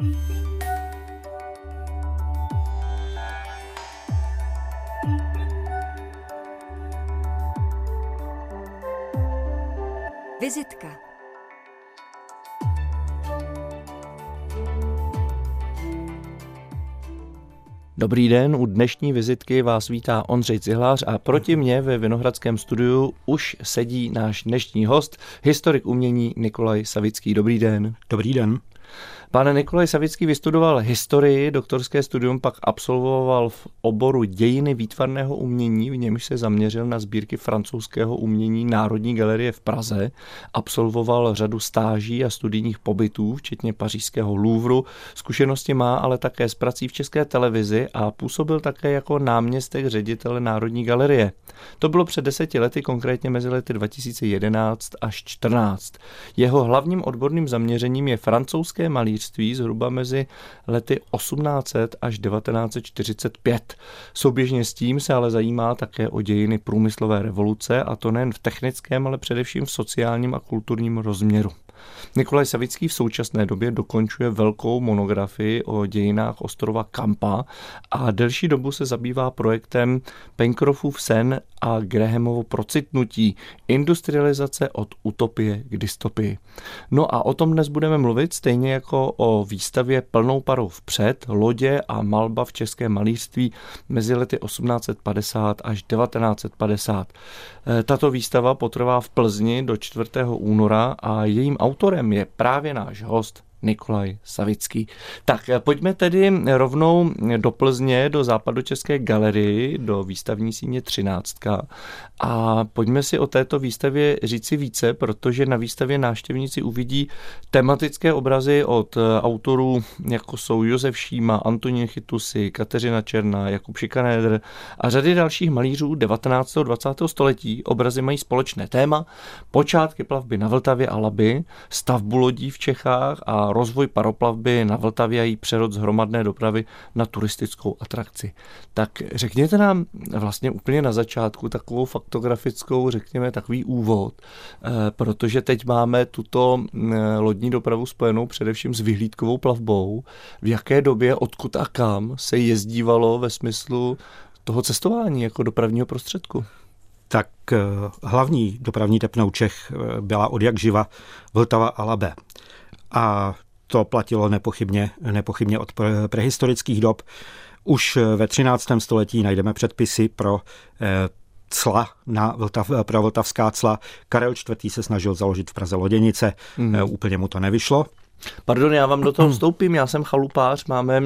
Vizitka Dobrý den, u dnešní vizitky vás vítá Ondřej Cihlář a proti mě ve Vinohradském studiu už sedí náš dnešní host, historik umění Nikolaj Savický. Dobrý den. Dobrý den. Pan Nikolaj Savický vystudoval historii, doktorské studium pak absolvoval v oboru dějiny výtvarného umění, v němž se zaměřil na sbírky francouzského umění Národní galerie v Praze. Absolvoval řadu stáží a studijních pobytů, včetně pařížského Louvru. Zkušenosti má ale také s prací v české televizi a působil také jako náměstek ředitele Národní galerie. To bylo před deseti lety, konkrétně mezi lety 2011 až 14. Jeho hlavním odborným zaměřením je francouzské malířství malířství zhruba mezi lety 1800 až 1945. Souběžně s tím se ale zajímá také o dějiny průmyslové revoluce a to nejen v technickém, ale především v sociálním a kulturním rozměru. Nikolaj Savický v současné době dokončuje velkou monografii o dějinách ostrova Kampa a delší dobu se zabývá projektem Pencroffův sen a Grahamovo procitnutí industrializace od utopie k dystopii. No a o tom dnes budeme mluvit stejně jako o výstavě plnou parou vpřed, lodě a malba v českém malířství mezi lety 1850 až 1950. Eh, tato výstava potrvá v Plzni do 4. února a jejím autorem je právě náš host Nikolaj Savický. Tak eh, pojďme tedy rovnou do Plzně, do západočeské galerii, do výstavní síně 13. A pojďme si o této výstavě říci více, protože na výstavě návštěvníci uvidí tematické obrazy od eh, autorů, jako jsou Josef Šíma, Antonín Chytusy, Kateřina Černá, Jakub Šikanédr a řady dalších malířů 19. a 20. století. Obrazy mají společné téma, počátky plavby na Vltavě a Laby, stavbu lodí v Čechách a rozvoj paroplavby na Vltavě a její přerod z hromadné dopravy na turistickou atrakci. Tak řekněte nám vlastně úplně na začátku takovou faktografickou, řekněme, takový úvod, eh, protože teď máme tuto eh, lodní dopravu spojenou především s vyhlídkovou plavbou. V jaké době, odkud a kam se jezdívalo ve smyslu toho cestování jako dopravního prostředku? tak eh, hlavní dopravní tepnou Čech byla od jak živa Vltava a Labe. A to platilo nepochybně, nepochybně od prehistorických dob. Už ve 13. století najdeme předpisy pro eh, cla na Vltav, pro vltavská cla. Karel IV. se snažil založit v Praze loděnice, mm. úplně mu to nevyšlo. Pardon, já vám do toho vstoupím, já jsem chalupář, máme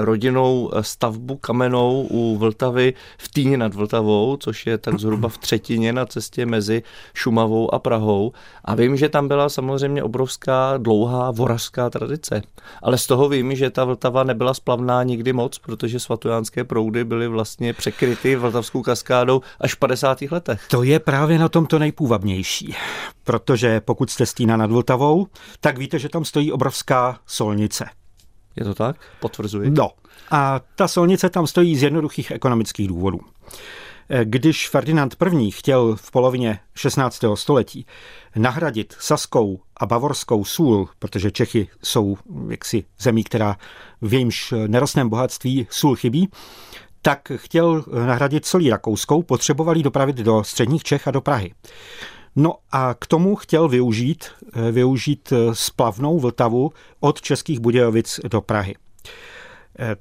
rodinnou stavbu kamenou u Vltavy v Týně nad Vltavou, což je tak zhruba v třetině na cestě mezi Šumavou a Prahou. A vím, že tam byla samozřejmě obrovská dlouhá vorařská tradice. Ale z toho vím, že ta Vltava nebyla splavná nikdy moc, protože svatojánské proudy byly vlastně překryty Vltavskou kaskádou až v 50. letech. To je právě na tom to nejpůvabnější, protože pokud jste z Týna nad Vltavou, tak víte, že tam stojí obrovská solnice. Je to tak? Potvrzuji. No. A ta solnice tam stojí z jednoduchých ekonomických důvodů. Eh, když Ferdinand I. chtěl v polovině 16. století nahradit saskou a bavorskou sůl, protože Čechy jsou jaksi zemí, která v jejímž nerostném bohatství sůl chybí, tak chtěl nahradit solí rakouskou, potřebovali dopravit do středních Čech a do Prahy. No a k tomu chtěl využít, eh, využít eh, splavnou Vltavu od Českých Budějovic do Prahy. Eh,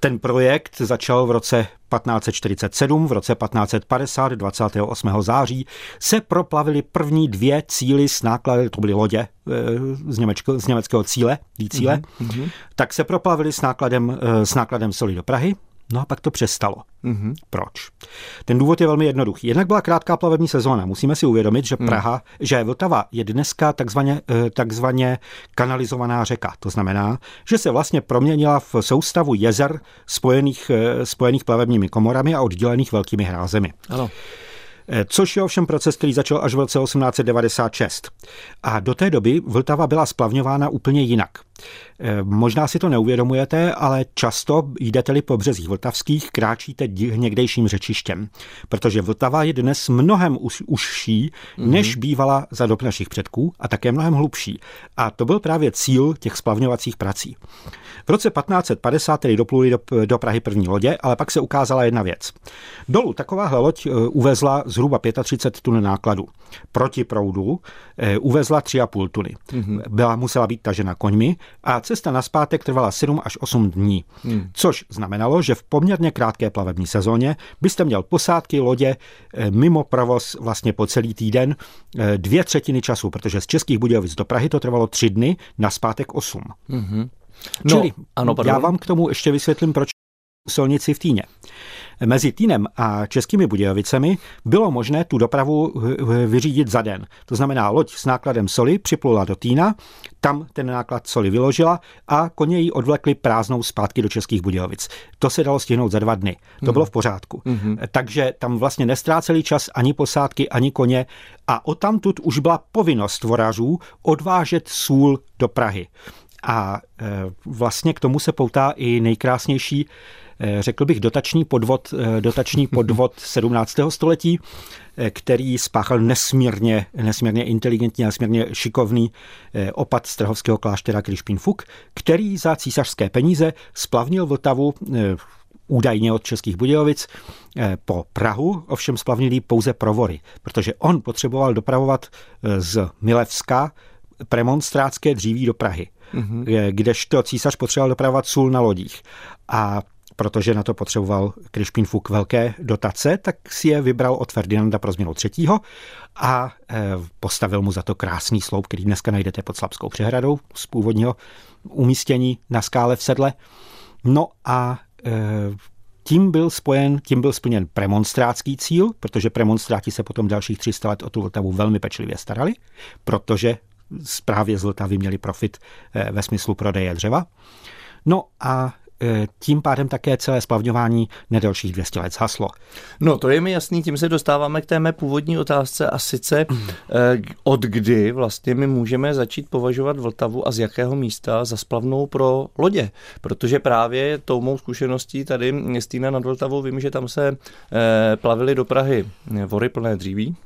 ten projekt začal v roce 1547, v roce 1550, 28. září, se proplavily první dvě cíly s náklady, to byly lodě z, německého, z německého cíle, cíle, mm-hmm. tak se proplavily s nákladem, s nákladem soli do Prahy No a pak to přestalo. Mm-hmm. Proč? Ten důvod je velmi jednoduchý. Jednak byla krátká plavební sezóna. Musíme si uvědomit, že mm. Praha, mm. že Vltava je dneska takzvaně, eh, takzvaně kanalizovaná řeka. To znamená, že se vlastně proměnila v soustavu jezer spojených, eh, spojených plavebními komorami a oddělených velkými hrázemi. Ano. Eh, což je ovšem proces, který začal až v roce 1896. A do té doby Vltava byla splavňována úplně jinak. Eh, možná si to neuvědomujete, ale často jdete-li po březích vltavských, kráčíte někdejším řečištěm, protože Vltava je dnes mnohem užší, mhm. než bývala za dob našich předků a také mnohem hlubší. A to byl právě cíl těch splavňovacích prací. V roce 1550 tedy dopluli do, do Prahy první lodě, ale pak se ukázala jedna věc. Dolů takováhle loď eh, uvezla zhruba 35 tun nákladu. Proti proudu eh, uvezla 3,5 tuny. Mm-hmm. Byla, musela být tažena koňmi a cesta na zpátek trvala 7 až 8 dní. Mm. Což znamenalo, že v poměrně krátké plavební sezóně byste měl posádky lodě eh, mimo provoz vlastně po celý týden dvě třetiny času, protože z Českých Budějovic do Prahy to trvalo tři dny, na zpátek 8. Mm-hmm. No, Čili ano, já vám k tomu ještě vysvětlím, proč silnici v Týně. Mezi Týnem a Českými Budějovicemi bylo možné tu dopravu vyřídit za den. To znamená, loď s nákladem soli připlula do Týna, tam ten náklad soli vyložila a koně ji odvlekli prázdnou zpátky do Českých Budějovic. To se dalo stihnout za dva dny. To mm. bylo v pořádku. Mm-hmm. Takže tam vlastně nestráceli čas ani posádky, ani koně a odtamtud už byla povinnost vorařů odvážet sůl do Prahy. A e, vlastně k tomu se poutá i nejkrásnější, řekl bych, dotační podvod, e, dotační podvod 17. století, který spáchal nesmírně, nesmírně inteligentní a nesmírně šikovný opat Strahovského kláštera Krišpín Fuk, který za císařské peníze splavnil Vltavu údajně od Českých Budějovic po Prahu, ovšem splavnil pouze provory, protože on potřeboval dopravovat z Milevska premonstrátské dříví do Prahy mm-hmm. kdežto císař potřeboval dopravovat sůl na lodích. A protože na to potřeboval Krišpín Fuk velké dotace, tak si je vybral od Ferdinanda pro změnu třetího a eh, postavil mu za to krásný sloup, který dneska najdete pod Slabskou přehradou z původního umístění na skále v sedle. No a eh, tím byl spojen, tím byl splněn premonstrátský cíl, protože premonstráti se potom dalších 300 let o tu Vltavu velmi pečlivě starali, protože právě z Vltavy měli profit eh, ve smyslu prodeje dřeva. No a tím pádem také celé splavňování nedelších 200 let zhaslo. No to je mi jasný, tím se dostáváme k té mé původní otázce a sice eh, od kdy vlastně my můžeme začít považovat Vltavu a z jakého místa za splavnou pro lodě. Protože právě tou mou zkušeností tady Stýna nad Vltavou vím, že tam se plavily do Prahy vory plné dříví,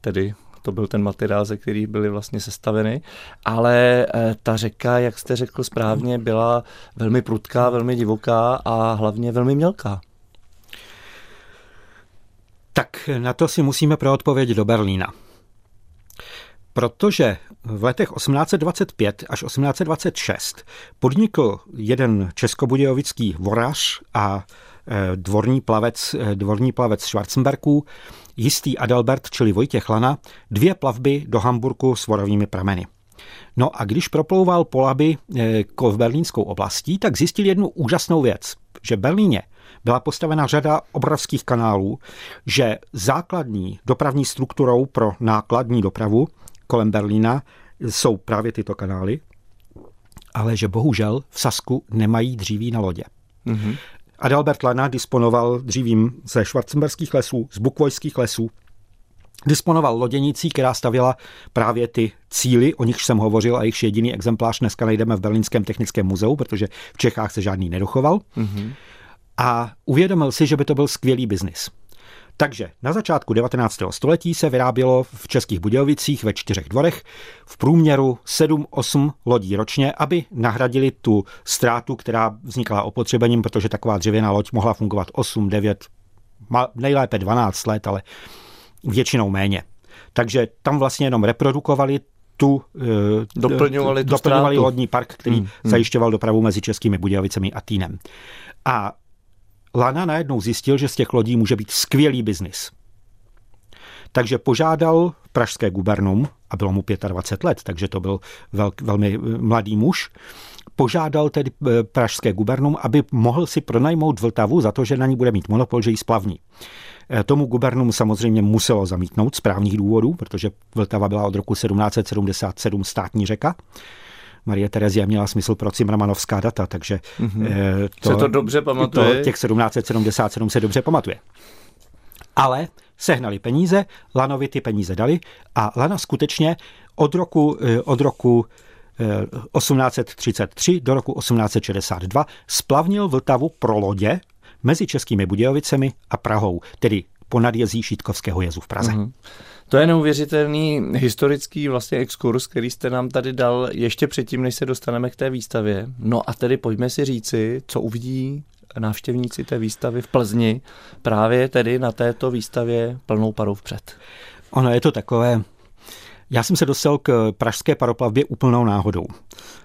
tedy to byl ten materiál, ze kterých byly vlastně sestaveny, ale eh, ta řeka, jak jste řekl správně, byla velmi prudká, velmi divoká a hlavně velmi mělká. Tak na to si musíme pro odpověď do Berlína. Protože v letech 1825 až 1826 podnikl jeden českobudějovický vorař a dvorní plavec, eh, dvorní plavec Schwarzenbergů jistý Adalbert, čili Vojtěch Lana, dvě plavby do Hamburku s vorovými prameny. No a když proplouval Polaby eh, v berlínskou oblastí, tak zjistil jednu úžasnou věc, že v Berlíně byla postavena řada obrovských kanálů, že základní dopravní strukturou pro nákladní dopravu kolem Berlína jsou právě tyto kanály, ale že bohužel v Sasku nemají dříví na lodě. Mm-hmm. Adalbert Lana disponoval dřívím ze švarcemberských lesů, z bukvojských lesů, disponoval loděnicí, která stavěla právě ty cíly, o nich jsem hovořil a jejich jediný exemplář dneska najdeme v Berlínském technickém muzeu, protože v Čechách se žádný nedochoval. Mm-hmm. A uvědomil si, že by to byl skvělý biznis. Takže na začátku 19. století se vyrábělo v Českých Budějovicích ve čtyřech dvorech v průměru 7-8 lodí ročně, aby nahradili tu ztrátu, která vznikla opotřebením, protože taková dřevěná loď mohla fungovat 8, 9, nejlépe 12 let, ale většinou méně. Takže tam vlastně jenom reprodukovali tu, eh, doplňovali, tu doplňovali lodní park, který hmm, hmm. zajišťoval dopravu mezi Českými Budějovicemi a Týnem. A Lana najednou zjistil, že z těch lodí může být skvělý biznis. Takže požádal pražské gubernum, a bylo mu 25 let, takže to byl velk, velmi eh, mladý muž, požádal tedy eh, pražské gubernum, aby mohl si pronajmout Vltavu za to, že na ní bude mít monopol, že ji splavní. Eh, tomu gubernum samozřejmě muselo zamítnout z právních důvodů, protože Vltava byla od roku 1777 státní řeka. Marie Terezia měla smysl pro cimrmanovská data, takže mm-hmm. to, se to dobře pamatuje. To těch 1777 se dobře pamatuje. Ale sehnali peníze, Lanovi ty peníze dali a Lana skutečně od roku, eh, od roku 1833 do roku 1862 splavnil Vltavu pro lodě mezi Českými Budějovicemi a Prahou, tedy po nadjezí Šítkovského jezu v Praze. Mm-hmm. To je neuvěřitelný historický vlastně exkurs, který jste nám tady dal ještě předtím, než se dostaneme k té výstavě. No a tedy pojďme si říci, co uvidí návštěvníci té výstavy v Plzni právě tedy na této výstavě plnou parou vpřed. Ono je to takové, já jsem se dostal k pražské paroplavbě úplnou náhodou.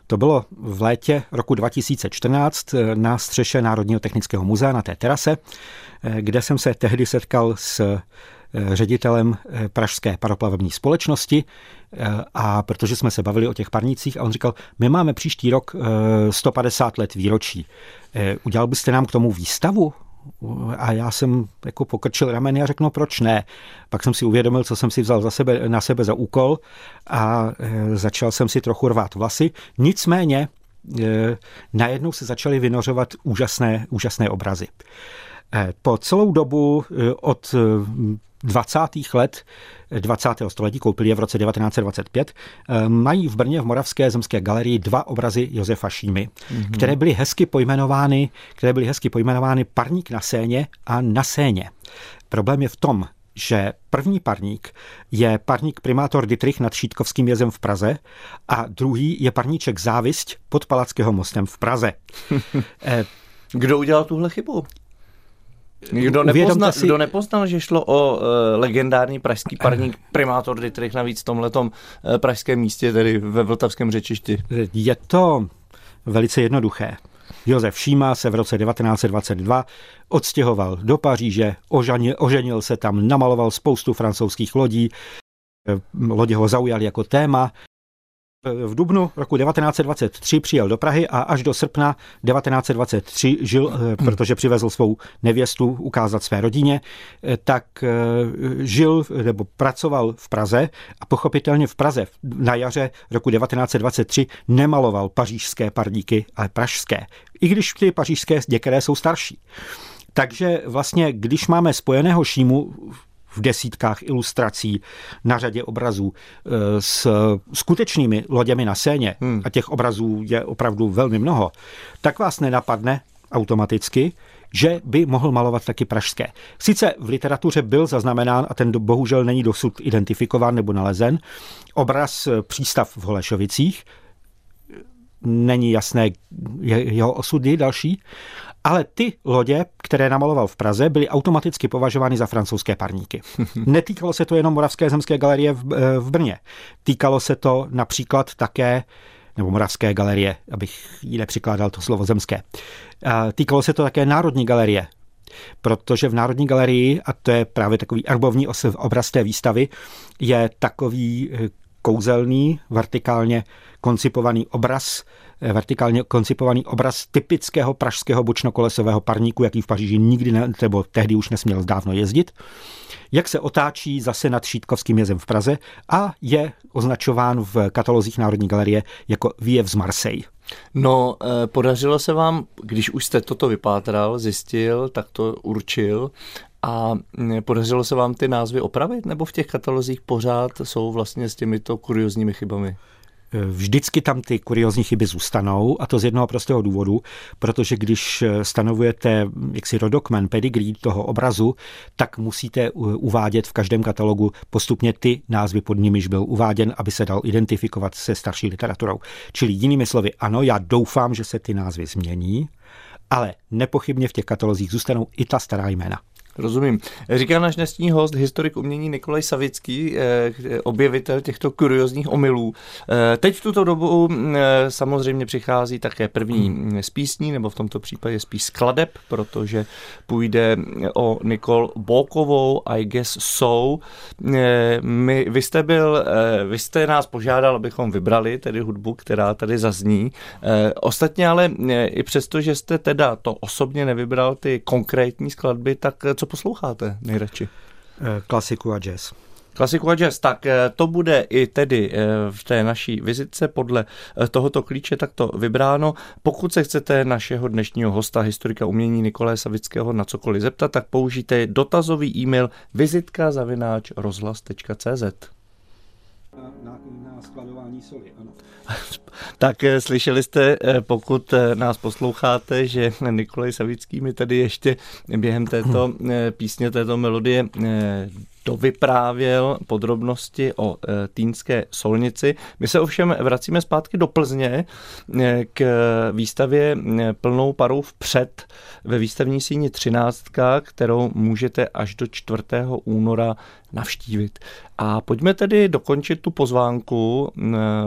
To bylo v létě roku 2014 na střeše Národního technického muzea na té terase, kde jsem se tehdy setkal s ředitelem Pražské paroplavební společnosti a protože jsme se bavili o těch parnících a on říkal, my máme příští rok 150 let výročí. Udělal byste nám k tomu výstavu? A já jsem jako pokrčil rameny a řekl, no proč ne. Pak jsem si uvědomil, co jsem si vzal za sebe, na sebe za úkol a začal jsem si trochu rvát vlasy. Nicméně najednou se začaly vynořovat úžasné, úžasné obrazy. Po celou dobu od 20. let 20. století, koupili je v roce 1925, eh, mají v Brně v Moravské zemské galerii dva obrazy Josefa Šímy, mm-hmm. které byly hezky pojmenovány, které byly hezky pojmenovány Parník na Séně a na Séně. Problém je v tom, že první parník je parník primátor Dietrich nad Šítkovským jezem v Praze a druhý je parníček Závisť pod Palackého mostem v Praze. Eh, Kdo udělal tuhle chybu? Kdo nepoznal, si... kdo nepoznal, že šlo o uh, legendární pražský parník primátor Dietrich navíc v tomhletom uh, pražském místě, tedy ve Vltavském řečišti? Je to velice jednoduché. Josef Šíma se v roce 1922 odstěhoval do Paříže, oženil, oženil se tam, namaloval spoustu francouzských lodí, eh, lodě ho zaujali jako téma v dubnu roku 1923 přijel do Prahy a až do srpna 1923 žil, eh, protože přivezl svou nevěstu ukázat své rodině, eh, tak eh, žil nebo pracoval v Praze a pochopitelně v Praze na jaře roku 1923 nemaloval pařížské parníky, ale pražské. I když ty pařížské některé jsou starší. Takže vlastně, když máme spojeného šímu v desítkách ilustrací na řadě obrazů e, s skutečnými loděmi na scéně, hmm. a těch obrazů je opravdu velmi mnoho, tak vás nenapadne automaticky, že by mohl malovat taky pražské. Sice v literatuře byl zaznamenán, a ten bohužel není dosud identifikován nebo nalezen, obraz e, Přístav v Holešovicích, není jasné jeho osudy další, ale ty lodě, které namaloval v Praze, byly automaticky považovány za francouzské parníky. Netýkalo se to jenom Moravské zemské galerie v, eh, v Brně. Týkalo se to například také nebo Moravské galerie, abych jí nepřikládal to slovo zemské. Týkalo se to také Národní galerie, protože v Národní galerii, a to je právě takový arbovní obraz té výstavy, je takový eh, kouzelný, vertikálně koncipovaný obraz Eh, vertikálně koncipovaný obraz typického pražského bočnokolesového parníku, jaký v Paříži nikdy ne, nebo tehdy už nesměl dávno jezdit, jak se otáčí zase nad Šítkovským jezem v Praze a je označován v katalozích Národní galerie jako výjev z Marseille. No, eh, podařilo se vám, když už jste toto vypátral, zjistil, tak to určil a mm, podařilo se vám ty názvy opravit, nebo v těch katalozích pořád jsou vlastně s těmito kuriozními chybami? Vždycky tam ty kuriozní chyby zůstanou a to z jednoho prostého důvodu, protože když stanovujete jaksi rodokmen, pedigree toho obrazu, tak musíte uvádět v každém katalogu postupně ty názvy, pod nimiž byl uváděn, aby se dal identifikovat se starší literaturou. Čili jinými slovy, ano, já doufám, že se ty názvy změní, ale nepochybně v těch katalozích zůstanou i ta stará jména. Rozumím. Říká náš dnešní host, historik umění Nikolaj Savický, eh, objevitel těchto kuriozních omylů. Eh, teď v tuto dobu eh, samozřejmě přichází také první z písní, nebo v tomto případě spíš skladeb, protože půjde o Nikol Bókovou, I guess so. My, vy, jste byl, vy jste nás požádal, abychom vybrali tedy hudbu, která tady zazní. Ostatně ale i přesto, že jste teda to osobně nevybral ty konkrétní skladby, tak co co posloucháte nejradši? Eh, klasiku a jazz. Klasiku a jazz, tak eh, to bude i tedy eh, v té naší vizitce podle tohoto klíče takto vybráno. Pokud se chcete našeho dnešního hosta, historika umění Nikolé Savického na cokoliv zeptat, tak použijte dotazový e-mail vizitka rozhlas.cz. Na, na skladování soli, ano. tak eh, slyšeli jste, eh, pokud eh, nás posloucháte, že Nikolaj Savický mi tady ještě během této písně, této melodie dovyprávěl podrobnosti o Týnské solnici. My se ovšem vracíme zpátky do Plzně k výstavě plnou parou vpřed ve výstavní síni 13, kterou můžete až do 4. února navštívit. A pojďme tedy dokončit tu pozvánku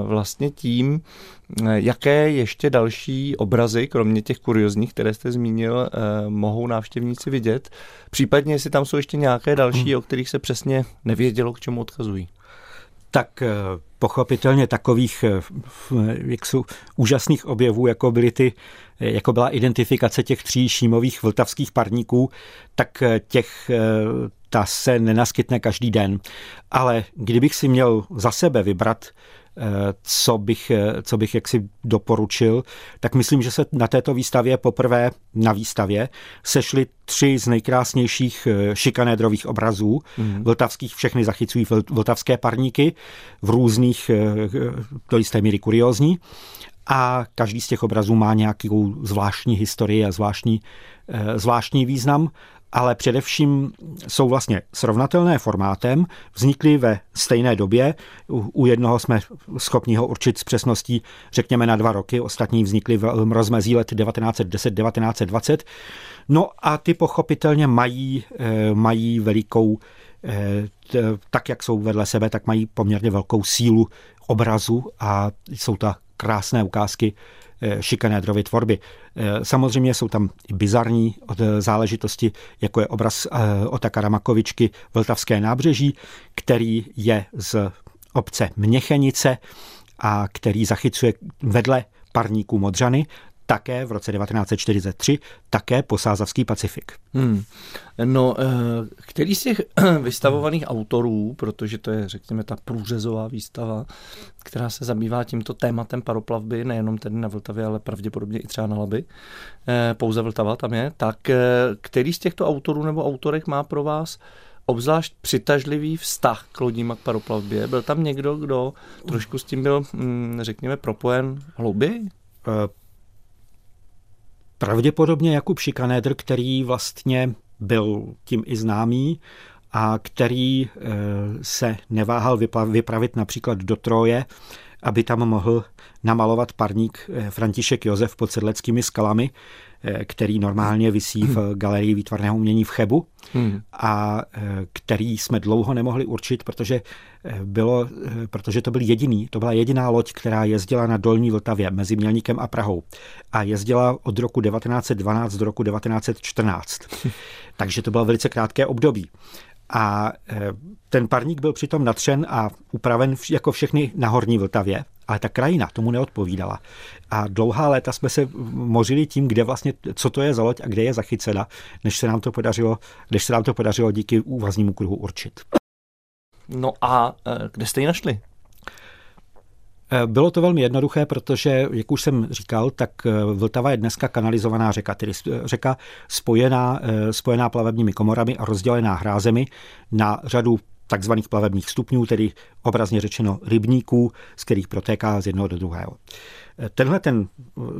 vlastně tím, Jaké ještě další obrazy, kromě těch kuriozních, které jste zmínil, mohou návštěvníci vidět? Případně, jestli tam jsou ještě nějaké další, hmm. o kterých se přesně nevědělo, k čemu odkazují? Tak eh, pochopitelně takových eh, jak jsou, úžasných objevů, jako byly ty, jako byla identifikace těch tří šímových vltavských parníků, tak těch ta se nenaskytne každý den. Ale kdybych si měl za sebe vybrat co bych, co bych jaksi doporučil, tak myslím, že se na této výstavě poprvé na výstavě sešly tři z nejkrásnějších eh, šikanédrových obrazů mm. vltavských, všechny zachycují vltavské parníky v různých, eh, do jisté míry kuriózní a každý z těch obrazů má nějakou zvláštní historii a zvláštní, eh, zvláštní význam ale především jsou vlastně srovnatelné formátem, vznikly ve stejné době. U jednoho jsme schopni ho určit s přesností, řekněme, na dva roky, ostatní vznikly v rozmezí let 1910-1920. No a ty pochopitelně mají, eh, mají velikou, eh, tak jak jsou vedle sebe, tak mají poměrně velkou sílu obrazu a jsou to krásné ukázky Eh, šikanédrovy tvorby. Eh, samozřejmě jsou tam i bizarní eh, záležitosti, jako je obraz Otakara Makovičky Vltavské nábřeží, který je z obce Měchenice a který zachycuje vedle parníků Modřany také v roce 1943, také posázavský Pacifik. Hmm. No, eh, který z těch vystavovaných autorů, protože to je, řekněme, ta průřezová výstava, která se zabývá tímto tématem paroplavby, nejenom tedy na Vltavě, ale pravděpodobně i třeba na Laby, eh, pouze Vltava tam je, tak eh, který z těchto autorů nebo autorek má pro vás obzvlášť přitažlivý vztah k lodím a k paroplavbě? Byl tam někdo, kdo trošku s tím byl, hm, řekněme, propojen hlouběji? Pravděpodobně Jakub Šikanédr, který vlastně byl tím i známý a který eh, se neváhal vypravit například do Troje, aby tam mohl namalovat parník eh, František Josef pod sedleckými skalami, který normálně visí v galerii výtvarného umění v Chebu hmm. a eh, který jsme dlouho nemohli určit, protože, eh, bylo, protože to byl jediný, to byla jediná loď, která jezdila na Dolní Vltavě mezi Mělníkem a Prahou a jezdila od roku 1912 do roku 1914. Takže to bylo velice krátké období. A ten parník byl přitom natřen a upraven jako všechny na Horní Vltavě, ale ta krajina tomu neodpovídala. A dlouhá léta jsme se mořili tím, kde vlastně, co to je za loď a kde je zachycena, než se nám to podařilo, než se nám to podařilo díky úvaznímu kruhu určit. No a e, kde jste ji našli? E, bylo to velmi jednoduché, protože, jak už jsem říkal, tak e, Vltava je dneska kanalizovaná řeka, tedy řeka spojená, spojená plavebními komorami a rozdělená hrázemi na řadu takzvaných plavebních stupňů, tedy obrazně řečeno rybníků, z kterých protéká z jednoho do druhého. Tenhle ten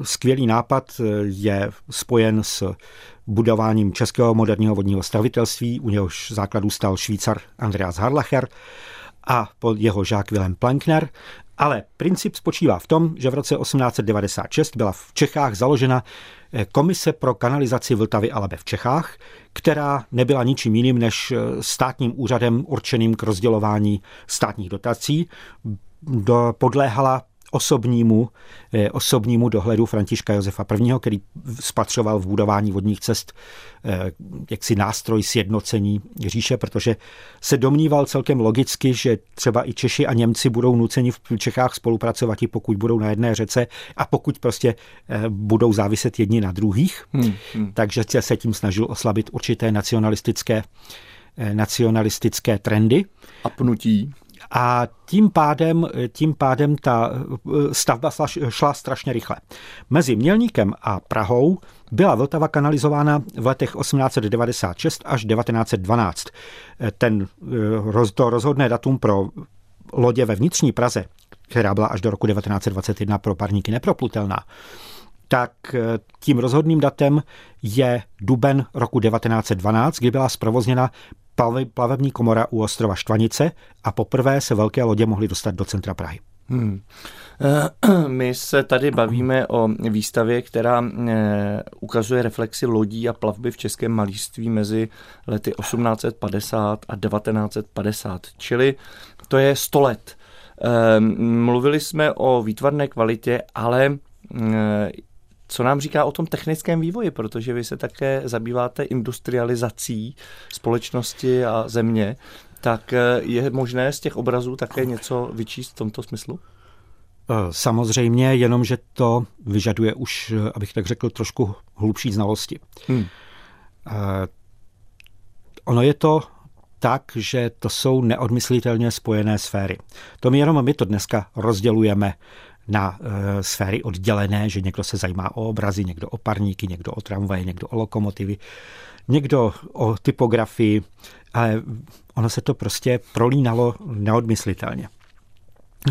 skvělý nápad je spojen s budováním českého moderního vodního stavitelství, u něhož základů stal Švýcar Andreas Harlacher a pod jeho žák Wilhelm Plankner. Ale princip spočívá v tom, že v roce 1896 byla v Čechách založena Eh, komise pro kanalizaci Vltavy a Labe v Čechách, která nebyla ničím jiným než eh, státním úřadem určeným k rozdělování státních dotací. Do, podléhala osobnímu, eh, osobnímu dohledu Františka Josefa I., který spatřoval v budování vodních cest eh, jaksi nástroj sjednocení říše, protože se domníval celkem logicky, že třeba i Češi a Němci budou nuceni v Čechách spolupracovat, i pokud budou na jedné řece a pokud prostě eh, budou záviset jedni na druhých. Hmm, hmm. Takže se tím snažil oslabit určité nacionalistické nacionalistické trendy. A pnutí a tím pádem, tím pádem ta eh, stavba šla strašně rychle. Mezi Mělníkem a Prahou byla Vltava kanalizována v letech 1896 až 1912. Ten, eh, to rozhodné datum pro lodě ve vnitřní Praze, která byla až do roku 1921 pro parníky neproplutelná, tak eh, tím rozhodným datem je duben roku 1912, kdy byla zprovozněna plavební komora u ostrova Štvanice a poprvé se velké lodě mohly dostat do centra Prahy. Hmm. Eh, my se tady bavíme o výstavě, která eh, ukazuje reflexy lodí a plavby v českém malíství mezi lety 1850 a 1950, čili to je 100 let. Mluvili jsme o výtvarné kvalitě, ale co nám říká o tom technickém vývoji, protože vy se také zabýváte industrializací společnosti a země, tak eh, je možné z těch obrazů také něco vyčíst v tomto smyslu? Eh, samozřejmě, jenomže to vyžaduje už, eh, abych tak řekl, trošku hlubší znalosti. Hmm. Ono je to tak, že to jsou neodmyslitelně spojené sféry. To my jenom my to dneska rozdělujeme na e, sféry oddělené, že někdo se zajímá o obrazy, někdo o parníky, někdo o tramvaje, někdo o lokomotivy, někdo o typografii, ale ono se to prostě prolínalo neodmyslitelně.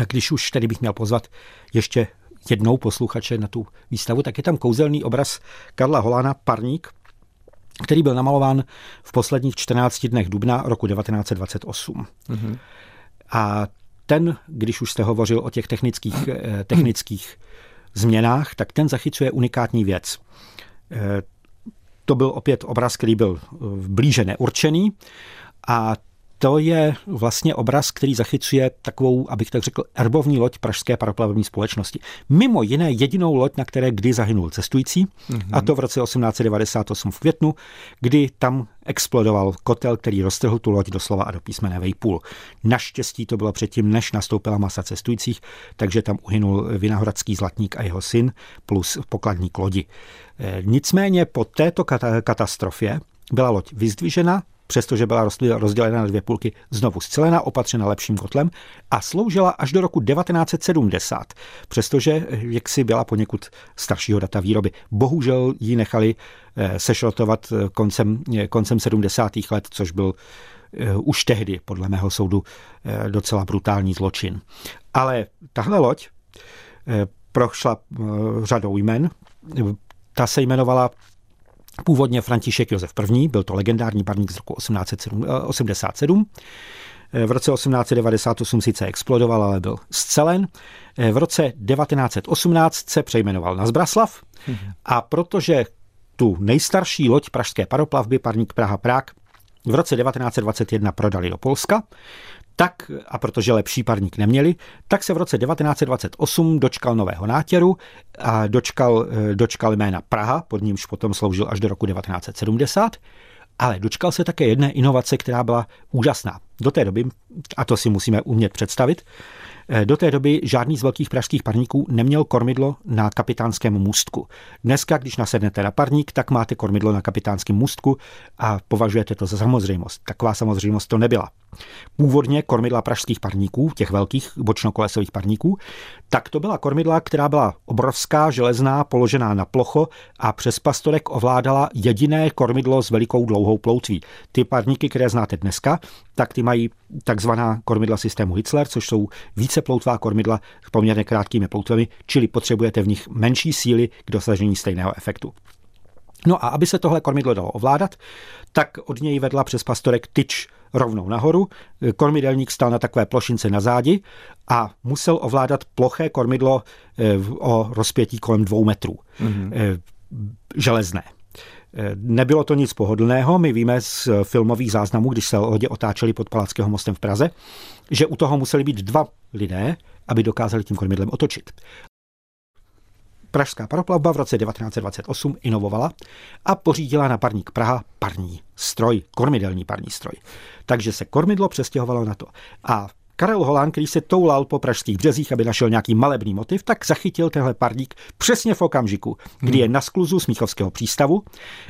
A když už tady bych měl pozvat ještě jednou posluchače na tu výstavu, tak je tam kouzelný obraz Karla Holána Parník, který byl namalován v posledních 14 dnech dubna roku 1928. Mm-hmm. A ten, když už jste hovořil o těch technických, eh, technických změnách, tak ten zachycuje unikátní věc. Eh, to byl opět obraz, který byl eh, blíže neurčený a to je vlastně obraz, který zachycuje takovou, abych tak řekl, erbovní loď Pražské paroplavební společnosti. Mimo jiné jedinou loď, na které kdy zahynul cestující, mm-hmm. a to v roce 1898 v květnu, kdy tam explodoval kotel, který roztrhl tu loď doslova a do písmene Vejpůl. Naštěstí to bylo předtím, než nastoupila masa cestujících, takže tam uhynul Vinohradský zlatník a jeho syn plus pokladník lodi. E, nicméně po této katastrofě byla loď vyzdvižena, přestože byla rozdělena na dvě půlky, znovu zcelena, opatřena lepším kotlem a sloužila až do roku 1970, přestože jaksi byla poněkud staršího data výroby. Bohužel ji nechali eh, sešrotovat eh, koncem, eh, koncem 70. let, což byl už tehdy, podle mého soudu, docela brutální zločin. Ale tahle loď prošla řadou jmen. Ta se jmenovala Původně František Josef I. byl to legendární parník z roku 1887. Eh, v roce 1898 sice explodoval, ale byl zcelen. Eh, v roce 1918 se přejmenoval na Zbraslav a protože tu nejstarší loď pražské paroplavby, parník Praha Prák, v roce 1921 prodali do Polska, tak, a protože lepší parník neměli, tak se v roce 1928 dočkal nového nátěru a dočkal, eh, dočkal jména Praha, pod nímž potom sloužil až do roku 1970, ale dočkal se také jedné inovace, která byla úžasná. Do té doby, a to si musíme umět představit, do té doby žádný z velkých pražských parníků neměl kormidlo na kapitánském můstku. Dneska, když nasednete na parník, tak máte kormidlo na kapitánském můstku a považujete to za samozřejmost. Taková samozřejmost to nebyla. Původně kormidla pražských parníků, těch velkých bočnokolesových parníků, tak to byla kormidla, která byla obrovská, železná, položená na plocho a přes pastorek ovládala jediné kormidlo s velikou dlouhou ploutví. Ty parníky, které znáte dneska, tak ty mají takzvaná kormidla systému Hitzler, což jsou více ploutvá kormidla s poměrně krátkými ploutvemi, čili potřebujete v nich menší síly k dosažení stejného efektu. No a aby se tohle kormidlo dalo ovládat, tak od něj vedla přes pastorek tyč rovnou nahoru. Kormidelník stál na takové plošince na zádi a musel ovládat ploché kormidlo eh, o rozpětí kolem dvou metrů. Mm-hmm. Železné. Eh, nebylo to nic pohodlného, my víme z filmových záznamů, když se lodě otáčeli pod Palackého mostem v Praze, že u toho museli být dva lidé, aby dokázali tím kormidlem otočit. Pražská paroplavba v roce 1928 inovovala a pořídila na parník Praha parní stroj, kormidelní parní stroj. Takže se kormidlo přestěhovalo na to. A Karel Holán, který se toulal po pražských březích, aby našel nějaký malebný motiv, tak zachytil tenhle parník přesně v okamžiku, kdy hmm. je na skluzu Smíchovského přístavu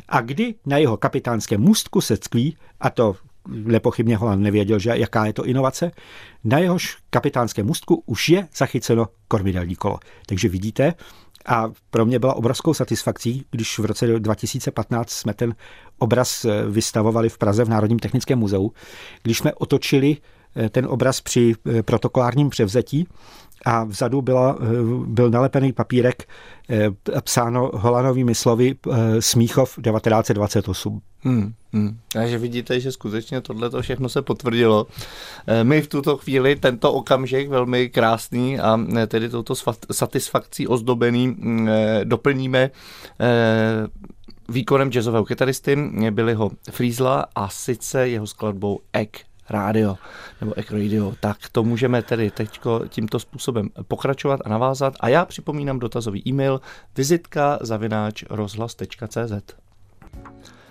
a kdy na jeho kapitánském můstku se ckví, a to nepochybně Holand nevěděl, že jaká je to inovace, na jehož kapitánském můstku už je zachyceno kormidelní kolo. Takže vidíte, a pro mě byla obrovskou satisfakcí, když v roce 2015 jsme ten obraz vystavovali v Praze v Národním technickém muzeu, když jsme otočili ten obraz při protokolárním převzetí a vzadu byla, byl nalepený papírek psáno Holanovými slovy Smíchov 1928. Hmm, hmm. Takže vidíte, že skutečně tohle všechno se potvrdilo. My v tuto chvíli tento okamžik velmi krásný a tedy touto satisfakcí ozdobený doplníme výkonem jazzového kytaristy ho Friesla a sice jeho skladbou Egg Radio nebo Egg Radio. Tak to můžeme tedy teď tímto způsobem pokračovat a navázat. A já připomínám dotazový e-mail vizitka zavináč rozhlas.cz.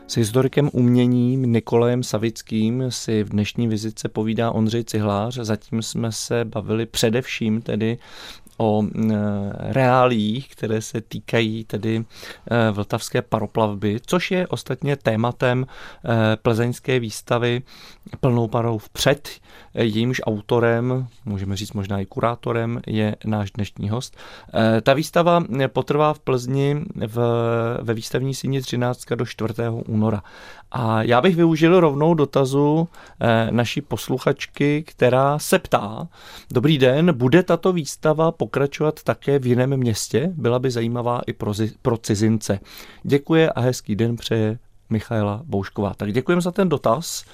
S historikem umění Nikolajem Savickým si v dnešní vizitce povídá Ondřej Cihlář. Zatím jsme se bavili především tedy o e, reálích, které se týkají tedy e, vltavské paroplavby, což je ostatně tématem e, plzeňské výstavy plnou parou vpřed. Jejímž autorem, můžeme říct možná i kurátorem, je náš dnešní host. Ta výstava potrvá v Plzni v, ve výstavní síni 13. do 4. února. A já bych využil rovnou dotazu naší posluchačky, která se ptá, dobrý den, bude tato výstava pokračovat také v jiném městě? Byla by zajímavá i pro, pro cizince. Děkuji a hezký den přeje Michaela Boušková. Tak děkujeme za ten dotaz.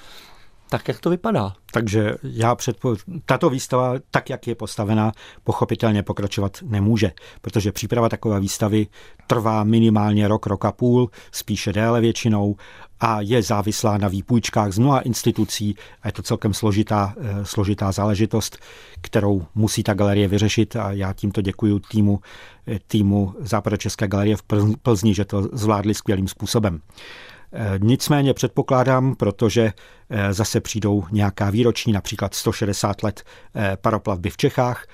Tak jak to vypadá? Takže já předpo... tato výstava, tak jak je postavená, pochopitelně pokračovat nemůže, protože příprava takové výstavy trvá minimálně rok, rok a půl, spíše déle většinou a je závislá na výpůjčkách z mnoha institucí a je to celkem složitá, eh, složitá záležitost, kterou musí ta galerie vyřešit a já tímto děkuji týmu, eh, týmu Západočeské galerie v Plzni, že to zvládli skvělým způsobem. Eh, nicméně předpokládám, protože zase přijdou nějaká výroční, například 160 let paroplavby v Čechách,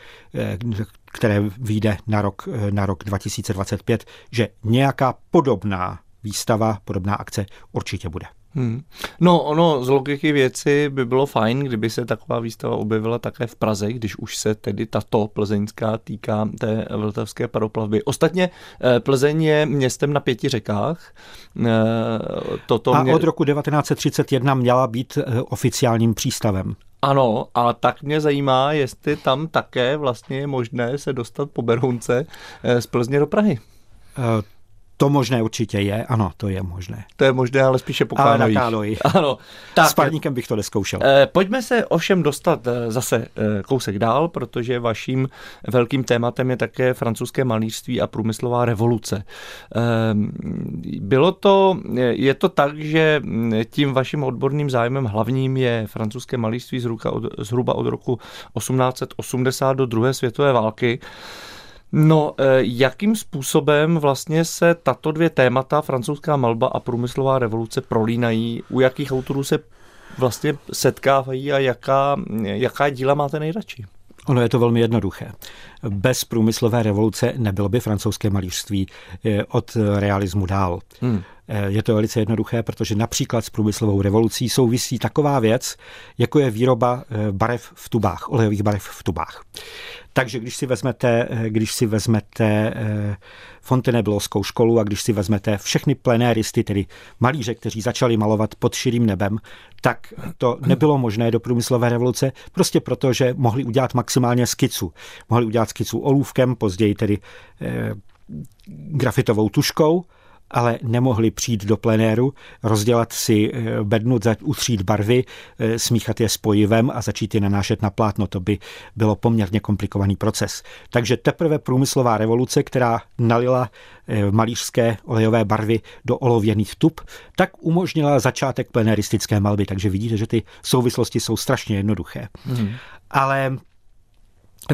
které vyjde na rok, na rok 2025, že nějaká podobná výstava, podobná akce určitě bude. Hmm. No, ono z logiky věci by bylo fajn, kdyby se taková výstava objevila také v Praze, když už se tedy tato plzeňská týká té vltavské paroplavby. Ostatně eh, Plzeň je městem na pěti řekách. Eh, toto a mě... od roku 1931 měla být eh, oficiálním přístavem. Ano, a tak mě zajímá, jestli tam také vlastně je možné se dostat po Berounce z Plzně do Prahy. To možné určitě je, ano, to je možné. To je možné, ale spíše po. Ale na Ano. Tak, S parníkem bych to neskoušel. Eh, pojďme se ovšem dostat eh, zase eh, kousek dál, protože vaším velkým tématem je také francouzské malířství a průmyslová revoluce. Eh, bylo to, je to tak, že hm, tím vaším odborným zájmem hlavním je francouzské malířství zhruba od roku 1880 do druhé světové války. No, eh, jakým způsobem vlastně se tato dvě témata, francouzská malba a průmyslová revoluce, prolínají? U jakých autorů se vlastně setkávají a jaká, jaká díla máte nejradši? Ono je to velmi jednoduché. Bez průmyslové revoluce nebylo by francouzské malířství eh, od realismu dál. Hmm. Eh, je to velice jednoduché, protože například s průmyslovou revolucí souvisí taková věc, jako je výroba barev v tubách, olejových barev v tubách. Takže když si vezmete, eh, když si vezmete eh, Fontainebleauskou školu a když si vezmete všechny plenéristy, tedy malíře, kteří začali malovat pod širým nebem, tak to nebylo možné do průmyslové revoluce, prostě proto, že mohli udělat maximálně skicu. Mohli udělat skicu olůvkem, později tedy eh, grafitovou tuškou, ale nemohli přijít do plenéru, rozdělat si eh, bednu, utřít barvy, eh, smíchat je spojivem a začít je nanášet na plátno. To by bylo poměrně komplikovaný proces. Takže teprve průmyslová revoluce, která nalila eh, malířské olejové barvy do olověných tub, tak umožnila začátek pleneristické malby. Takže vidíte, že ty souvislosti jsou strašně jednoduché. Hmm. Ale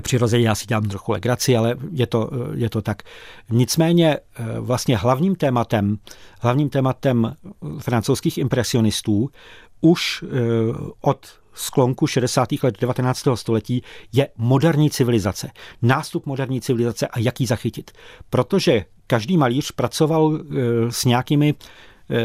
Přirozeně já si dělám trochu legraci, ale je to, je to tak. Nicméně eh, vlastně hlavním tématem, hlavním tématem francouzských impresionistů už eh, od sklonku 60. let 19. století je moderní civilizace. Nástup moderní civilizace a jak ji zachytit. Protože každý malíř pracoval eh, s nějakými eh,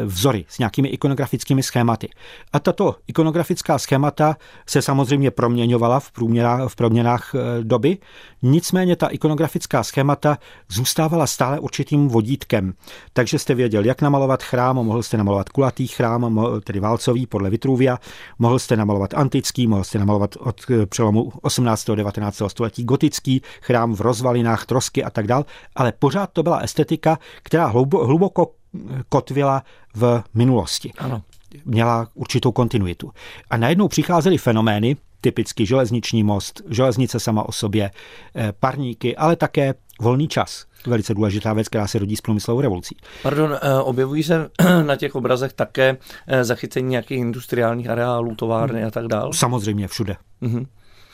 vzory, s nějakými ikonografickými schématy. A tato ikonografická schémata se samozřejmě proměňovala v, průměrách, v proměnách eh, doby, nicméně ta ikonografická schémata zůstávala stále určitým vodítkem. Takže jste věděl, jak namalovat chrám, mohl jste namalovat kulatý chrám, tedy válcový podle Vitruvia, mohl jste namalovat antický, mohl jste namalovat od přelomu 18. a 19. století gotický chrám v rozvalinách, trosky a tak dál, ale pořád to byla estetika, která hluboko kotvila v minulosti. Ano. Měla určitou kontinuitu. A najednou přicházely fenomény, typicky železniční most, železnice sama o sobě, eh, parníky, ale také volný čas. Velice důležitá věc, která se rodí s průmyslovou revolucí. Pardon, eh, objevují se na těch obrazech také eh, zachycení nějakých industriálních areálů, továrny a tak dále? Samozřejmě všude. Mm-hmm.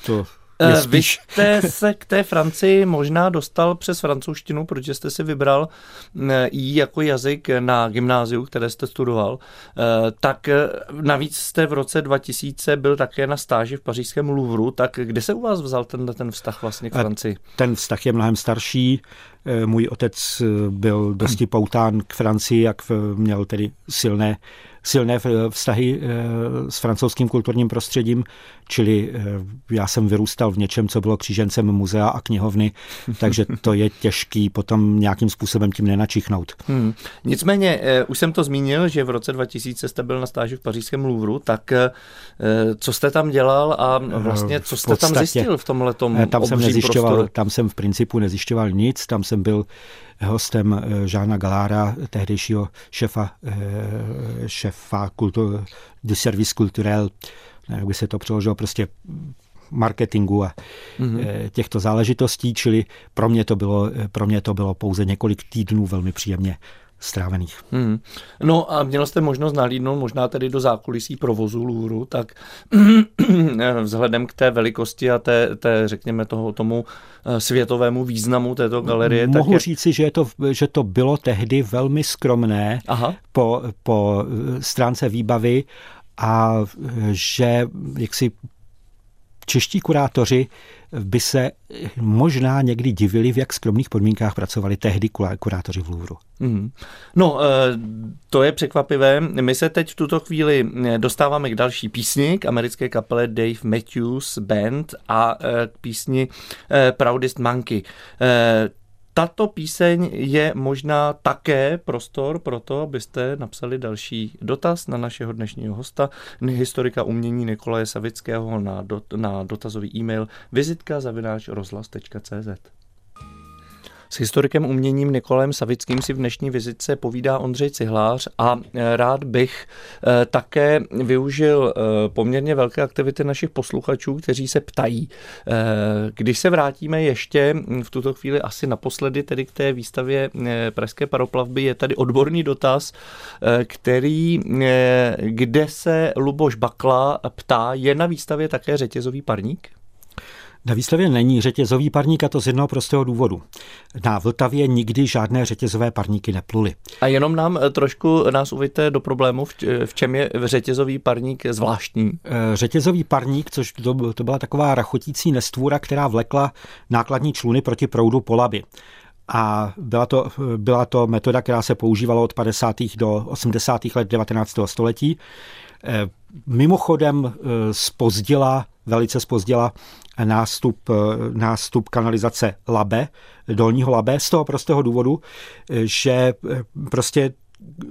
To je spíš... Vy jste se k té Francii možná dostal přes francouzštinu, protože jste si vybral ji jako jazyk na gymnáziu, které jste studoval. Tak navíc jste v roce 2000 byl také na stáži v pařížském Louvru, tak kde se u vás vzal ten, ten vztah vlastně k Francii? Ten vztah je mnohem starší. Můj otec byl dosti poután k Francii, jak měl tedy silné silné vztahy eh, s francouzským kulturním prostředím, čili eh, já jsem vyrůstal v něčem, co bylo křížencem muzea a knihovny, takže to je těžký potom nějakým způsobem tím nenačichnout. Hmm. Nicméně, eh, už jsem to zmínil, že v roce 2000 jste byl na stáži v pařížském Louvru, tak co jste tam dělal a vlastně co jste podstatě, tam zjistil v tomhle tam jsem nezjišťoval, prostoru? Tam jsem v principu nezjišťoval nic, tam jsem byl hostem eh, Žána Galára, tehdejšího šefa, eh, šefa kultur, du service culturel, jak by se to přeložilo, prostě marketingu a mm-hmm. těchto záležitostí, čili pro mě, to bylo, pro mě to bylo pouze několik týdnů velmi příjemně strávených. Hmm. No a měl jste možnost nalídnout možná tedy do zákulisí provozu Lůru, tak vzhledem k té velikosti a té, té řekněme toho, tomu eh, světovému významu této galerie. Mohu tak říci, že, je to, že to bylo tehdy velmi skromné Aha. Po, po eh, stránce výbavy a eh, že jaksi čeští kurátoři by se možná někdy divili, v jak skromných podmínkách pracovali tehdy kurátoři v Louvru. Mm. No, eh, to je překvapivé. My se teď v tuto chvíli eh, dostáváme k další písni, k americké kapele Dave Matthews Band a eh, k písni Proudest Monkey. Tato píseň je možná také prostor pro to, abyste napsali další dotaz na našeho dnešního hosta, historika umění Nikolaje Savického na, dot, na dotazový e-mail vizitka zavináč rozhlas.cz. S historikem uměním Nikolem Savickým si v dnešní vizitce povídá Ondřej Cihlář a e, rád bych e, také využil e, poměrně velké aktivity našich posluchačů, kteří se ptají. Když se vrátíme ještě v tuto chvíli asi naposledy tedy k té výstavě Pražské paroplavby, je tady odborný dotaz, který, kde se Luboš Bakla ptá, je na výstavě také řetězový parník? Na výstavě není řetězový parník a to z jednoho prostého důvodu. Na Vltavě nikdy žádné řetězové parníky nepluly. A jenom nám eh, trošku nás uvíte do problému, v čem je řetězový parník zvláštní? Eh, řetězový parník, což to, to byla taková rachotící nestvůra, která vlekla nákladní čluny proti proudu po labi. A byla to, byla to metoda, která se používala od 50. do 80. let 19. století. Eh, mimochodem spozdila, velice spozdila nástup, eh, nástup kanalizace Labe, dolního Labe, z toho prostého důvodu, eh, že eh, prostě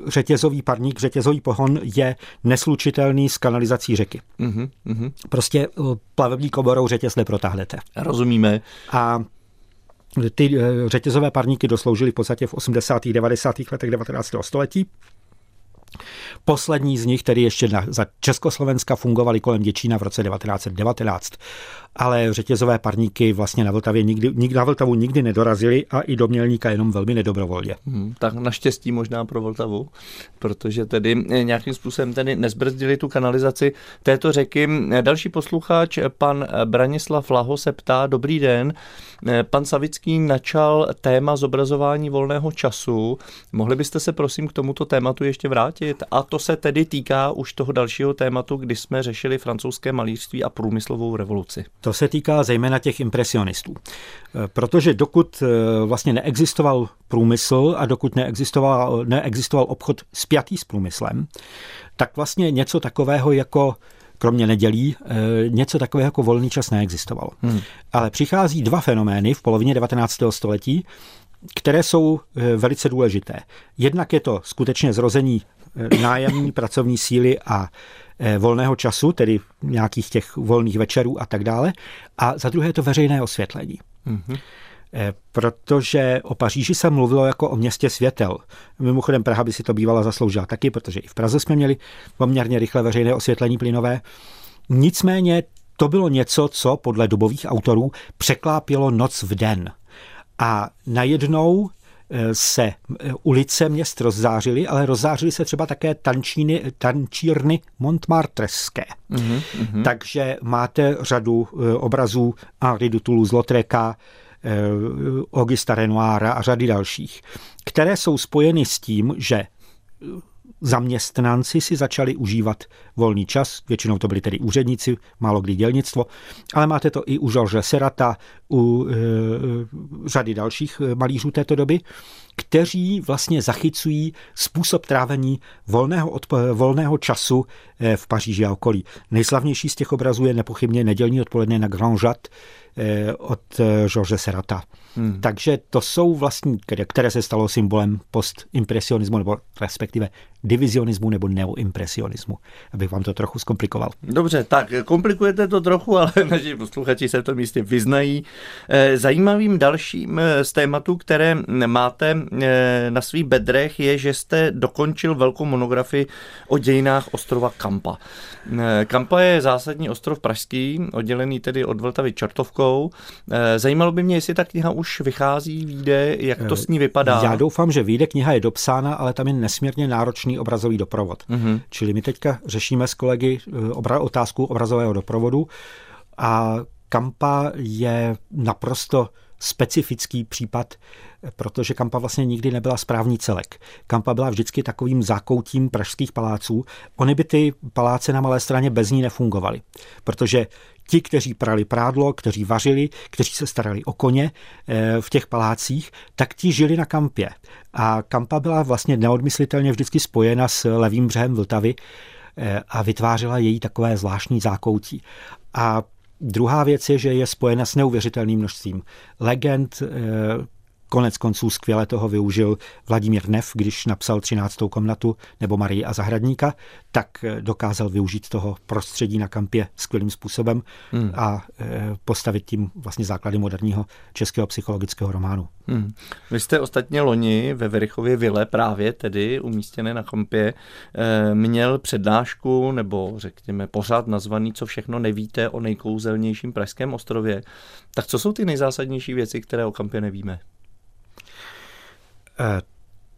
řetězový parník, řetězový pohon je neslučitelný s kanalizací řeky. Mm-hmm. Prostě plavební koborou řetěz neprotáhnete. Rozumíme. A ty řetězové parníky dosloužily v podstatě v 80. 90. letech 19. století Poslední z nich, tedy ještě na, za Československa, fungovaly kolem Děčína v roce 1919. Ale řetězové parníky vlastně na Vltavě nikdy, nik, na Vltavu nikdy nedorazili a i do Mělníka jenom velmi nedobrovolně. Hmm, tak naštěstí možná pro Vltavu, protože tedy nějakým způsobem tedy nezbrzdili tu kanalizaci této řeky. Další posluchač, pan Branislav Laho se ptá, dobrý den, pan Savický načal téma zobrazování volného času. Mohli byste se prosím k tomuto tématu ještě vrátit a to se tedy týká už toho dalšího tématu, kdy jsme řešili francouzské malířství a průmyslovou revoluci. To se týká zejména těch impresionistů. Eh, protože dokud eh, vlastně neexistoval průmysl a dokud neexistoval, neexistoval obchod spjatý s průmyslem, tak vlastně něco takového jako kromě nedělí, eh, něco takového jako volný čas neexistovalo. Hmm. Ale přichází dva fenomény v polovině 19. století, které jsou velice důležité. Jednak je to skutečně zrození nájemní pracovní síly a Eh, volného času, tedy nějakých těch volných večerů a tak dále. A za druhé je to veřejné osvětlení. Mm-hmm. Protože o Paříži se mluvilo jako o městě světel. Mimochodem Praha by si to bývala zasloužila taky, protože i v Praze jsme měli poměrně rychle veřejné osvětlení plynové. Nicméně to bylo něco, co podle dobových autorů překlápilo noc v den. A najednou se eh, ulice měst rozzářily, ale rozzářily se třeba také tančíny, tančírny Montmartreské. Mm-hmm. Takže máte řadu eh, obrazů Henri du Toulouse-Lautreka, eh, Augusta Renoira a řady dalších, které jsou spojeny s tím, že zaměstnanci si začali užívat volný čas, většinou to byli tedy úředníci, málo kdy dělnictvo, ale máte to i u Georges Serata, u e, řady dalších e, malířů této doby, kteří vlastně zachycují způsob trávení volného, odpo- volného času e, v Paříži a okolí. Nejslavnější z těch obrazů je nepochybně nedělní odpoledne na Grand Jat od Georges Serata. Hmm. Takže to jsou vlastní, které se stalo symbolem postimpresionismu, nebo respektive divizionismu nebo neoimpresionismu, abych vám to trochu zkomplikoval. Dobře, tak komplikujete to trochu, ale naši posluchači se v tom místě vyznají. Eh, zajímavým dalším eh, z tématů, které máte eh, na svých bedrech, je, že jste dokončil velkou monografii o dějinách ostrova Kampa. Kampa je zásadní ostrov pražský, oddělený tedy od Vltavy čartovkou. Zajímalo by mě, jestli ta kniha už vychází, vyjde, jak to s ní vypadá. Já doufám, že vyjde, kniha je dopsána, ale tam je nesmírně náročný obrazový doprovod. Mm-hmm. Čili my teďka řešíme s kolegy obra- otázku obrazového doprovodu a Kampa je naprosto specifický případ, protože Kampa vlastně nikdy nebyla správní celek. Kampa byla vždycky takovým zákoutím pražských paláců. Ony by ty paláce na Malé straně bez ní nefungovaly, protože ti, kteří prali prádlo, kteří vařili, kteří se starali o koně eh, v těch palácích, tak ti žili na kampě. A kampa byla vlastně neodmyslitelně vždycky spojena s levým břehem Vltavy eh, a vytvářela její takové zvláštní zákoutí. A Druhá věc je, že je spojena s neuvěřitelným množstvím legend, eh, Konec konců skvěle toho využil Vladimír Nev, když napsal 13. komnatu nebo Marii a zahradníka, tak eh, dokázal využít toho prostředí na kampě skvělým způsobem hmm. a eh, postavit tím vlastně základy moderního českého psychologického románu. Hmm. Vy jste ostatně loni ve Verichově vile právě tedy umístěné na kampě eh, měl přednášku nebo řekněme pořád nazvaný Co všechno nevíte o nejkouzelnějším pražském ostrově. Tak co jsou ty nejzásadnější věci, které o kampě nevíme? Eh,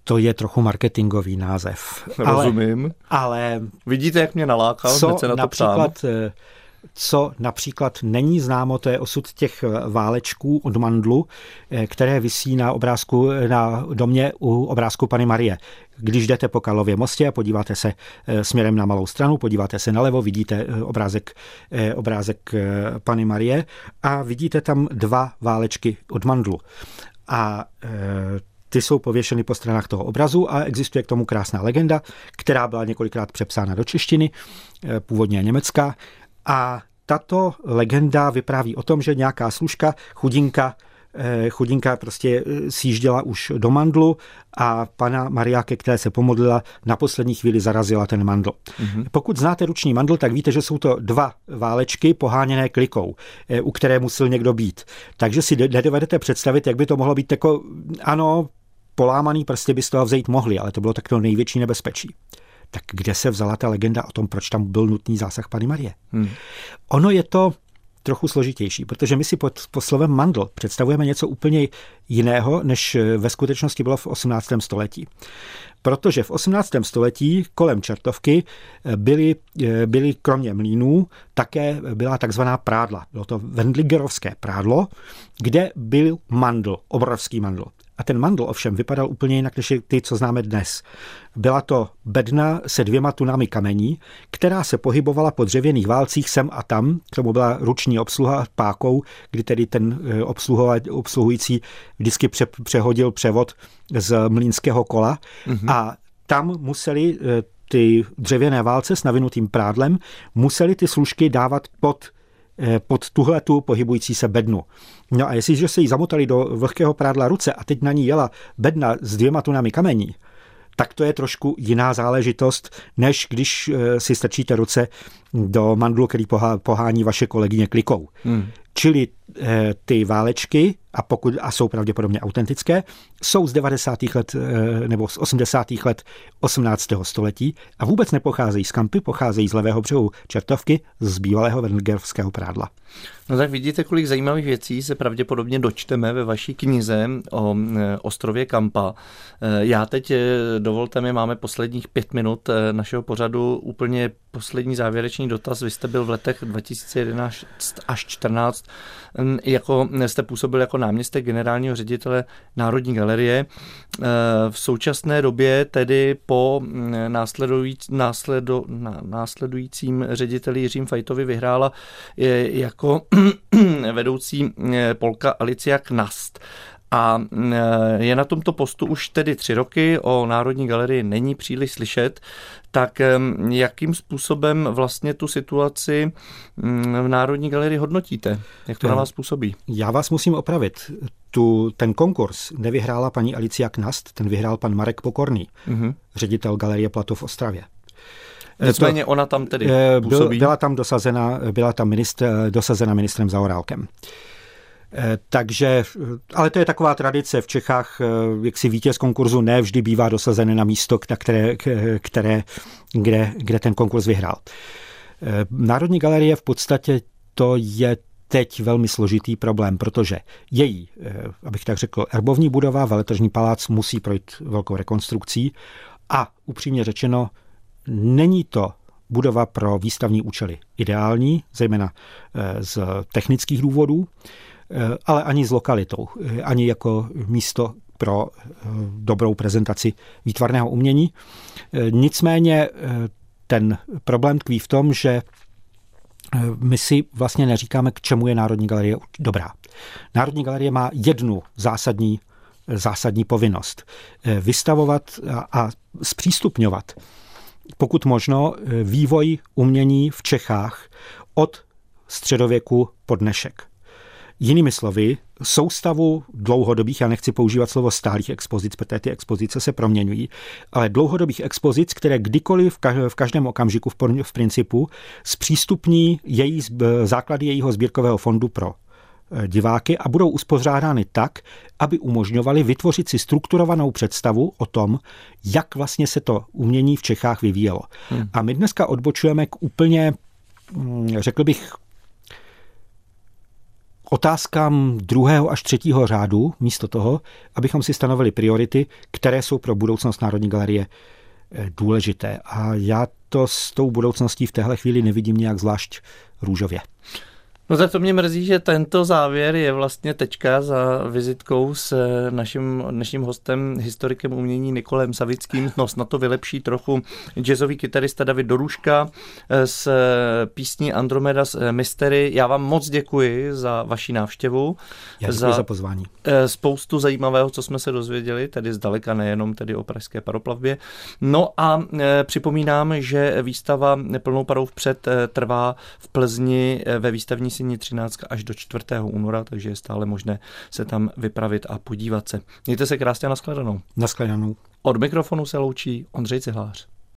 to je trochu marketingový název. Rozumím. Ale, ale Vidíte, jak mě nalákal, co se na to například, ptám. Eh, co například není známo, to je osud těch eh, válečků od mandlu, které visí na obrázku na domě u obrázku Pany Marie. Když jdete po Karlově mostě a podíváte se směrem na malou stranu, podíváte se nalevo, vidíte obrázek, obrázek Pany Marie a vidíte tam dva válečky od mandlu. A ty jsou pověšeny po stranách toho obrazu a existuje k tomu krásná legenda, která byla několikrát přepsána do češtiny, eh, původně německá. A tato legenda vypráví o tom, že nějaká služka, chudinka, eh, chudinka prostě eh, sjížděla už do mandlu a pana Maria, ke které se pomodlila, na poslední chvíli zarazila ten mandl. Mm-hmm. Pokud znáte ruční mandl, tak víte, že jsou to dva válečky poháněné klikou, u které musel někdo být. Takže si nedovedete představit, jak by to mohlo být jako, ano, polámaný prsty by z toho vzít mohli, ale to bylo tak to největší nebezpečí. Tak kde se vzala ta legenda o tom, proč tam byl nutný zásah Pany Marie? Hmm. Ono je to trochu složitější, protože my si pod, pod slovem mandl představujeme něco úplně jiného, než ve skutečnosti bylo v 18. století. Protože v 18. století kolem Čertovky byly, byly kromě mlínů také byla takzvaná prádla. Bylo to Wendligerovské prádlo, kde byl mandl, obrovský mandl. A ten mandl ovšem vypadal úplně jinak než ty, co známe dnes. Byla to bedna se dvěma tunami kamení, která se pohybovala po dřevěných válcích sem a tam. K tomu byla ruční obsluha pákou, kdy tedy ten eh, obsluhující vždycky přehodil převod z mlínského kola. Mm-hmm. A tam museli eh, ty dřevěné válce s navinutým prádlem, museli ty služky dávat pod Eh, pod tuhletu pohybující se bednu. No a jestliže se jí zamotali do vlhkého prádla ruce a teď na ní jela bedna s dvěma tunami kamení, tak to je trošku jiná záležitost, než když eh, si strčíte ruce do mandlu, který pohání vaše kolegyně klikou. Hmm. Čili eh, ty válečky, a pokud a jsou pravděpodobně autentické, jsou z 90. let eh, nebo z 80. let 18. století a vůbec nepocházejí z Kampy, pocházejí z levého břehu Čertovky, z bývalého Wengerského prádla. No tak vidíte, kolik zajímavých věcí se pravděpodobně dočteme ve vaší knize o eh, ostrově Kampa. Já teď, dovolte mi, máme posledních pět minut našeho pořadu, úplně poslední závěrečný dotaz. Vy jste byl v letech 2011 až 2014 jako jste působil jako náměstek generálního ředitele Národní galerie. E, v současné době tedy po následo, následujícím řediteli Jiřím Fajtovi vyhrála jako vedoucí e, Polka Alicia Knast. A e, je na tomto postu už tedy tři roky, o Národní galerii není příliš slyšet, tak jakým způsobem vlastně tu situaci mm, v Národní galerii hodnotíte? Jak to na vás působí? Já vás musím opravit. Tu, ten konkurs nevyhrála paní Alicia Knast, ten vyhrál pan Marek Pokorný, mm-hmm. ředitel Galerie Platov v Ostravě. Nicméně ona tam tedy působí? Byla tam dosazena, byla tam ministr, dosazena ministrem Zaorálkem. Eh, takže, ale to je taková tradice v Čechách, eh, jak si vítěz konkurzu ne vždy bývá dosazen na místo, na které, které, kde, kde ten konkurs vyhrál. Eh, Národní galerie v podstatě to je teď velmi složitý problém, protože její, abych tak řekl, erbovní budova, veletržní palác musí projít velkou rekonstrukcí a upřímně řečeno, není to budova pro výstavní účely ideální, zejména z technických důvodů. Eh, ale ani s lokalitou, eh, ani jako místo pro eh, dobrou prezentaci výtvarného umění. Nicméně ten problém tkví v tom, že my si vlastně neříkáme, k čemu je Národní galerie dobrá. Národní galerie má jednu zásadní, zásadní povinnost. Vystavovat a zpřístupňovat pokud možno vývoj umění v Čechách od středověku po dnešek. Jinými slovy, soustavu dlouhodobých, já nechci používat slovo stálých expozic, protože ty expozice se proměňují, ale dlouhodobých expozic, které kdykoliv v každém okamžiku v principu zpřístupní její, základy jejího sbírkového fondu pro eh, diváky a budou uspořádány tak, aby umožňovali vytvořit si strukturovanou představu o tom, jak vlastně se to umění v Čechách vyvíjelo. Hmm. A my dneska odbočujeme k úplně, hm, řekl bych, otázkám druhého až třetího řádu, místo toho, abychom si stanovili priority, které jsou pro budoucnost Národní galerie eh, důležité. A já to s tou budoucností v téhle chvíli nevidím nějak zvlášť růžově. No tak to mě mrzí, že tento závěr je vlastně tečka za vizitkou s naším dnešním hostem, historikem umění Nikolem Savickým. No snad to vylepší trochu jazzový kytarista David Doruška z písní Andromedas Mystery. Já vám moc děkuji za vaši návštěvu. Já za, za pozvání. Eh, spoustu zajímavého, co jsme se dozvěděli, tedy zdaleka nejenom tedy o pražské paroplavbě. No a eh, připomínám, že výstava plnou parou vpřed eh, trvá v Plzni ve výstavní síni 13 až do 4. února, takže je stále možné se tam vypravit a podívat se. Mějte se krásně a nashledanou. Nashledanou. Od mikrofonu se loučí Ondřej Cihlář.